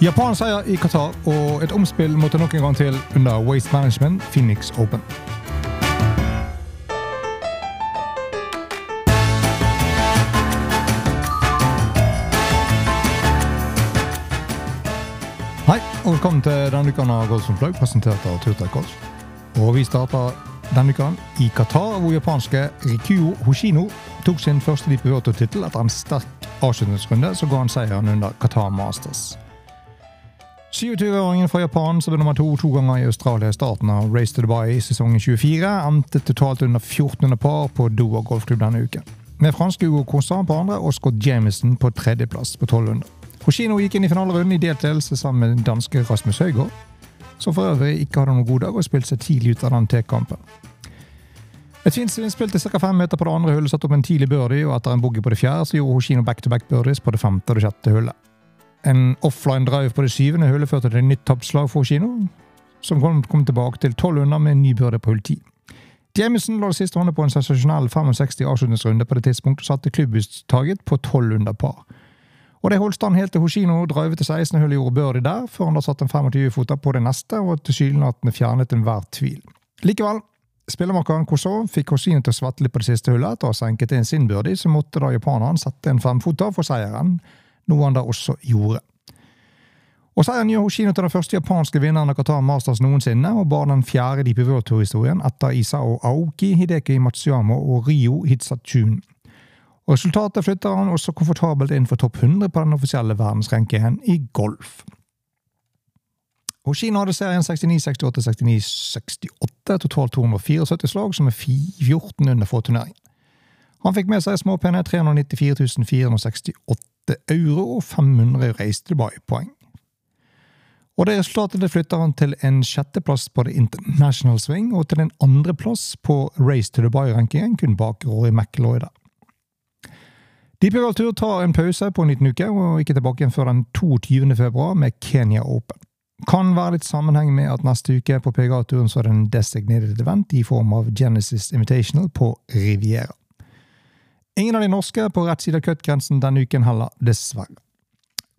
Japan seier i Qatar, og et omspill måtte nok en gang til under Waste Management Phoenix Open. Hei, og velkommen til denne uka av Golf som fløy, presentert av Turtech Golf. Og vi starter denne uka i Qatar, hvor japanske Rikuo Hoshino tok sin første Deep Water-tittel etter en sterk avslutningsrunde som ga han seieren under Qatar Masters. 27-åringen fra Japan som ble nummer to to ganger i Australia i starten av Race to Dubai i sesongen 24, endte totalt under 1400 par på Doha golfklubb denne uken. Med franske Hugo Constant på andre og Scott Jamison på tredjeplass på 1200. Hoshino gikk inn i finalerunden i deltelse sammen med danske Rasmus Høygaard, som for øvrig ikke hadde noen god dag og spilte seg tidlig ut av den T-kampen. Et fint innspill til ca. fem meter på det andre hullet satte opp en tidlig birdie, og etter en boogie på det fjerde så gjorde Hoshino back-to-back birdies på det femte og det sjette hullet. En offline drive på det syvende hullet førte til et nytt tapslag for Hoshino, som kom, kom tilbake til tolv under med en ny byrde på hull ti. Jamison la det siste hånda på en sensasjonell 65 avslutningsrunde på det tidspunktet og satte klubbhustaget på tolv under par. Og det holdt stand helt til Hoshino drive til 16. hullet gjorde birdie der, før han da satte en 25-foter på det neste og tilsynelatende fjernet enhver tvil. Likevel, spillermakeren Kosov fikk Hoshino til å svette litt på det siste hullet etter å ha senket inn sin birdie, så måtte da japaneren sette en femfoter for seieren, noe han da også gjorde. Og Seieren gjør Hoshino til den første japanske vinneren av Qatar Masters noensinne, og bare den fjerde Deep World Tour-historien etter Isao Aoki, Hideki Matsuyama og Ryo Hitsachun. Og Resultatet flytter han også komfortabelt inn for topp 100 på den offisielle verdensrankingen i golf. Hoshino hadde serien 69, 68, 69, 68, totalt 274 slag, som er 14 under få turnering. Han fikk med seg småpene 394 468 euro og 500 Race to Dubai-poeng. Og det resultatet det flytter han til en sjetteplass på The International Swing og til en andreplass på Race to Dubai-rankingen, kun bak Rory McIlroy der. Deep World Tour tar en pause på en liten uke, og ikke tilbake igjen før den 22. februar med Kenya Open. Kan være litt sammenheng med at neste uke på PGA-turen så er det en designated event i form av Genesis Invitational på Riviera. Ingen av de norske på rett side av cut-grensen denne uken heller, dessverre.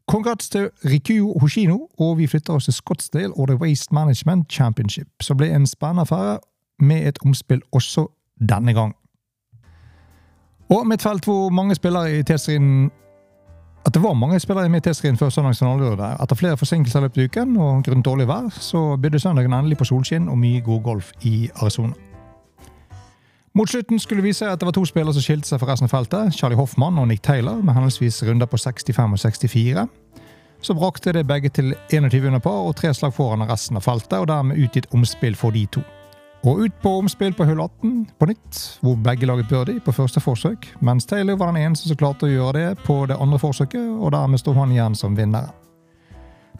Kongrats til Rikuyo Hoshino, og vi flytter oss til Scottsdale og The Waste Management Championship, som ble en spennende affære med et omspill også denne gang. Og med et felt hvor mange spillere i T-striden at det var mange spillere med i T-striden før søndagens finalelørdag. Etter flere forsinkelser i løpet av uken og grunnet dårlig vær, så bydde søndagen endelig på solskinn og mye god golf i Arizona. Mot slutten skulle vi se at det var to spillere som skilte seg fra resten av feltet. Charlie Hoffmann og Nick Taylor med henholdsvis runder på 65 og 64. Så brakte det begge til 21 under par og tre slag foran resten av feltet, og dermed utgitt omspill for de to. Og ut på omspill på hull 18 på nytt, hvor begge laget birdie på første forsøk, mens Taylor var den eneste som klarte å gjøre det på det andre forsøket, og dermed sto han igjen som vinneren.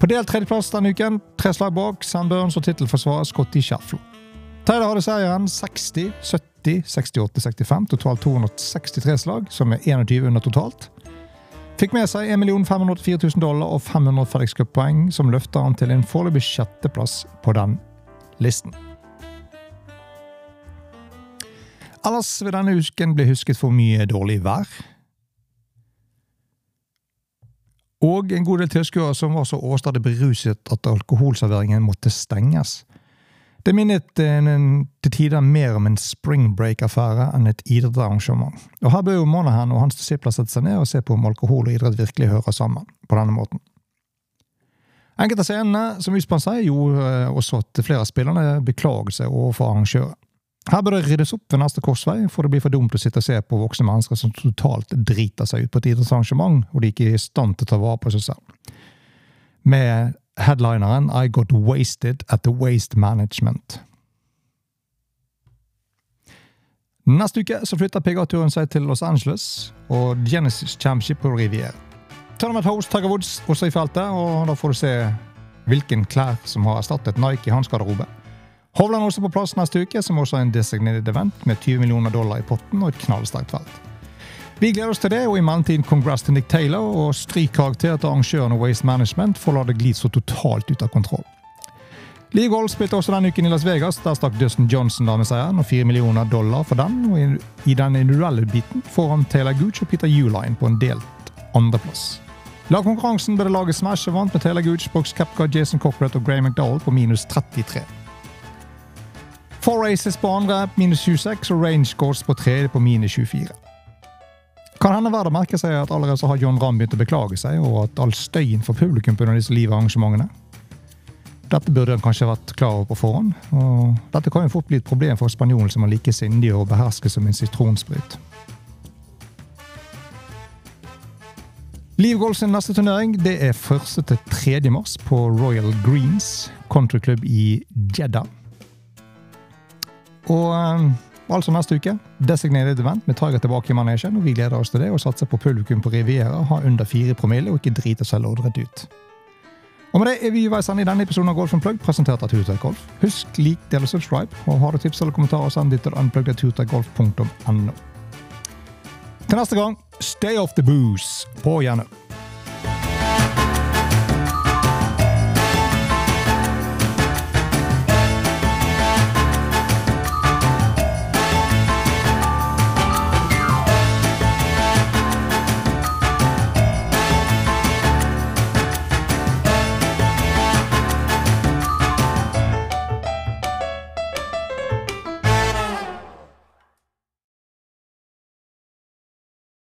På delt tredjeplass denne uken, tre slag bak, Sam Burns og tittelforsvarer Scotty Shefflo. Taylor hadde seieren 60, 70, 68, 65, totalt 263 slag, som er 21 under totalt. Fikk med seg 1 584 000 dollar og 500 FedEx Cup-poeng, som løfter han til en foreløpig sjetteplass på den listen. Ellers vil denne uken bli husket for mye dårlig vær. Og en god del tilskuere som var så overstadig beruset at alkoholserveringen måtte stenges. Det minnet til tider mer om en spring break-affære enn et idrettsarrangement. Og Her bør jo Monahan og hans disipler sette seg ned og se på om alkohol og idrett virkelig hører sammen på denne måten. Enkelte av scenene som utspant seg, gjorde også at flere av spillerne beklaget seg overfor arrangøren. Her bør det ryddes opp ved neste korsvei, for det blir for dumt å sitte og se på voksne mennesker som totalt driter seg ut på et idrettsarrangement, og de ikke er i stand til å ta vare på seg selv. Med headlineren I Got Wasted at the Waste Management. Neste uke så flytter PGA-turen seg til Los Angeles og Genesis Championship på Riviera. Tournament host Tiger Woods også i feltet, og da får du se hvilken klær som har erstattet Nike i hans garderobe. Hovland også på plass neste uke, som også er en designated event med 20 millioner dollar i potten og et knallsterkt felt. Vi gleder oss til det, og i mellomtiden congrats til Nick Taylor og stryk karakter til arrangøren og Waste Management for å la det gli så totalt ut av kontroll. Lee Gold spilte også denne uken i Las Vegas. Der stakk Dustin Johnson da med seieren og 4 millioner dollar for den. og I den individuelle biten får han Taylor Gooch og Peter Uline på en delt andreplass. Lagkonkurransen ble det laget Smash og vant med Taylor Gooch, Box Capcott, Jason Cockbrett og Gray McDowell på minus 33. Four Aces på andre minus 26 og Range Goals på tredje på minus 24. Kan hende verdt å merke seg at allerede så har John Ramm begynt å beklage seg, og at all støyen for publikum på disse live-arrangementene. Dette burde han kanskje vært klar over på forhånd, og dette kan jo fort bli et problem for spanjolen som er like sindig og behersket som en sitronsprit. Liv Golf sin neste turnering det er 1. til 3. mars på Royal Greens countryklubb i Jeddah. Og um, altså neste uke, designated event med Tiger tilbake i manesjen. og Vi gleder oss til det og satser på publikum på Riviera, ha under fire promille og ikke drite seg loddrett ut. Og med det er vi i veis ende i denne episoden av Golf Unplugged, presentert av Tutor Golf. Husk, lik, del og subscribe, og har du tips eller kommentarer, send de til unplugged.tutekgolf.no. Til neste gang, stay off the booze på Gjernø.